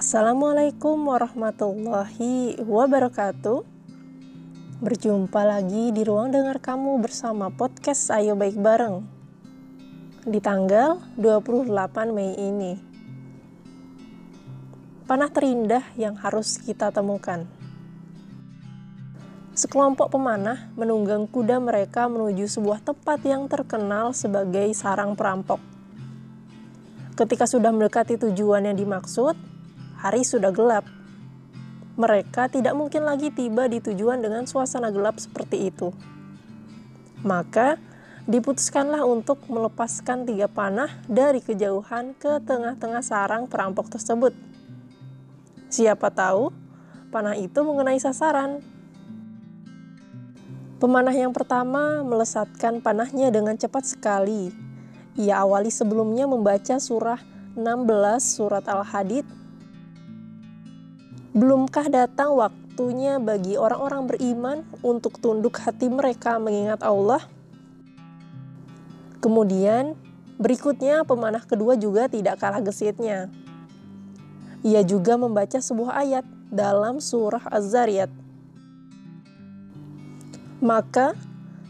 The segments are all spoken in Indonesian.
Assalamualaikum warahmatullahi wabarakatuh. Berjumpa lagi di ruang dengar kamu bersama podcast Ayo Baik Bareng. Di tanggal 28 Mei ini. Panah terindah yang harus kita temukan. Sekelompok pemanah menunggang kuda mereka menuju sebuah tempat yang terkenal sebagai sarang perampok. Ketika sudah mendekati tujuan yang dimaksud, hari sudah gelap. Mereka tidak mungkin lagi tiba di tujuan dengan suasana gelap seperti itu. Maka, diputuskanlah untuk melepaskan tiga panah dari kejauhan ke tengah-tengah sarang perampok tersebut. Siapa tahu, panah itu mengenai sasaran Pemanah yang pertama melesatkan panahnya dengan cepat sekali. Ia awali sebelumnya membaca surah 16 surat Al-Hadid. Belumkah datang waktunya bagi orang-orang beriman untuk tunduk hati mereka mengingat Allah? Kemudian, berikutnya pemanah kedua juga tidak kalah gesitnya. Ia juga membaca sebuah ayat dalam surah Az-Zariyat maka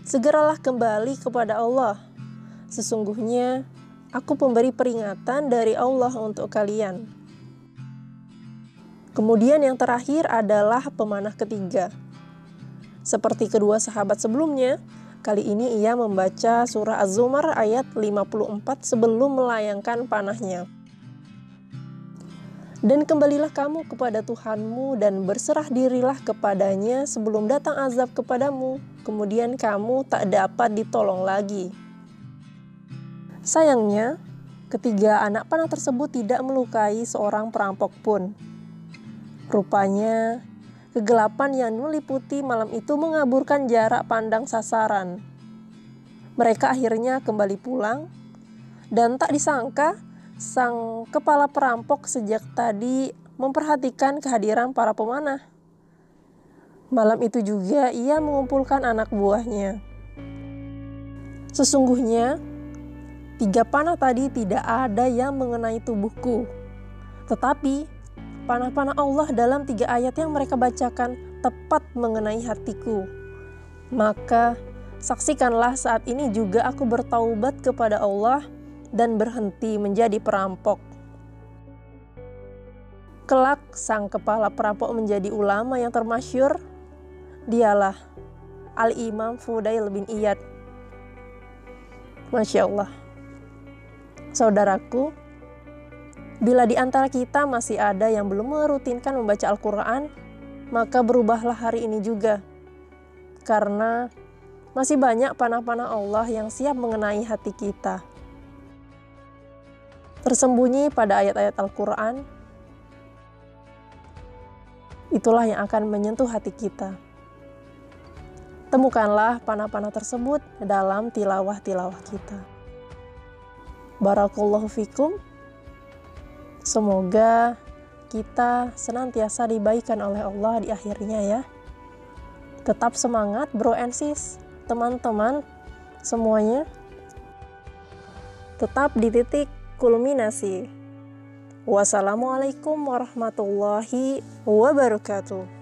segeralah kembali kepada Allah. Sesungguhnya aku pemberi peringatan dari Allah untuk kalian. Kemudian yang terakhir adalah pemanah ketiga. Seperti kedua sahabat sebelumnya, kali ini ia membaca surah Az-Zumar ayat 54 sebelum melayangkan panahnya. Dan kembalilah kamu kepada Tuhanmu dan berserah dirilah kepadanya sebelum datang azab kepadamu. Kemudian kamu tak dapat ditolong lagi. Sayangnya, ketiga anak panah tersebut tidak melukai seorang perampok pun. Rupanya, kegelapan yang meliputi malam itu mengaburkan jarak pandang sasaran. Mereka akhirnya kembali pulang, dan tak disangka sang kepala perampok sejak tadi memperhatikan kehadiran para pemanah. Malam itu juga ia mengumpulkan anak buahnya. Sesungguhnya, tiga panah tadi tidak ada yang mengenai tubuhku. Tetapi, panah-panah Allah dalam tiga ayat yang mereka bacakan tepat mengenai hatiku. Maka, saksikanlah saat ini juga aku bertaubat kepada Allah dan berhenti menjadi perampok. Kelak sang kepala perampok menjadi ulama yang termasyur. Dialah Al-Imam Fudail bin Iyad. Masya Allah. Saudaraku, bila di antara kita masih ada yang belum merutinkan membaca Al-Quran, maka berubahlah hari ini juga. Karena masih banyak panah-panah Allah yang siap mengenai hati kita tersembunyi pada ayat-ayat Al-Quran, itulah yang akan menyentuh hati kita. Temukanlah panah-panah tersebut dalam tilawah-tilawah kita. Barakallahu fikum. Semoga kita senantiasa dibaikan oleh Allah di akhirnya ya. Tetap semangat bro and sis, teman-teman semuanya. Tetap di titik kulminasi. Wassalamualaikum warahmatullahi wabarakatuh.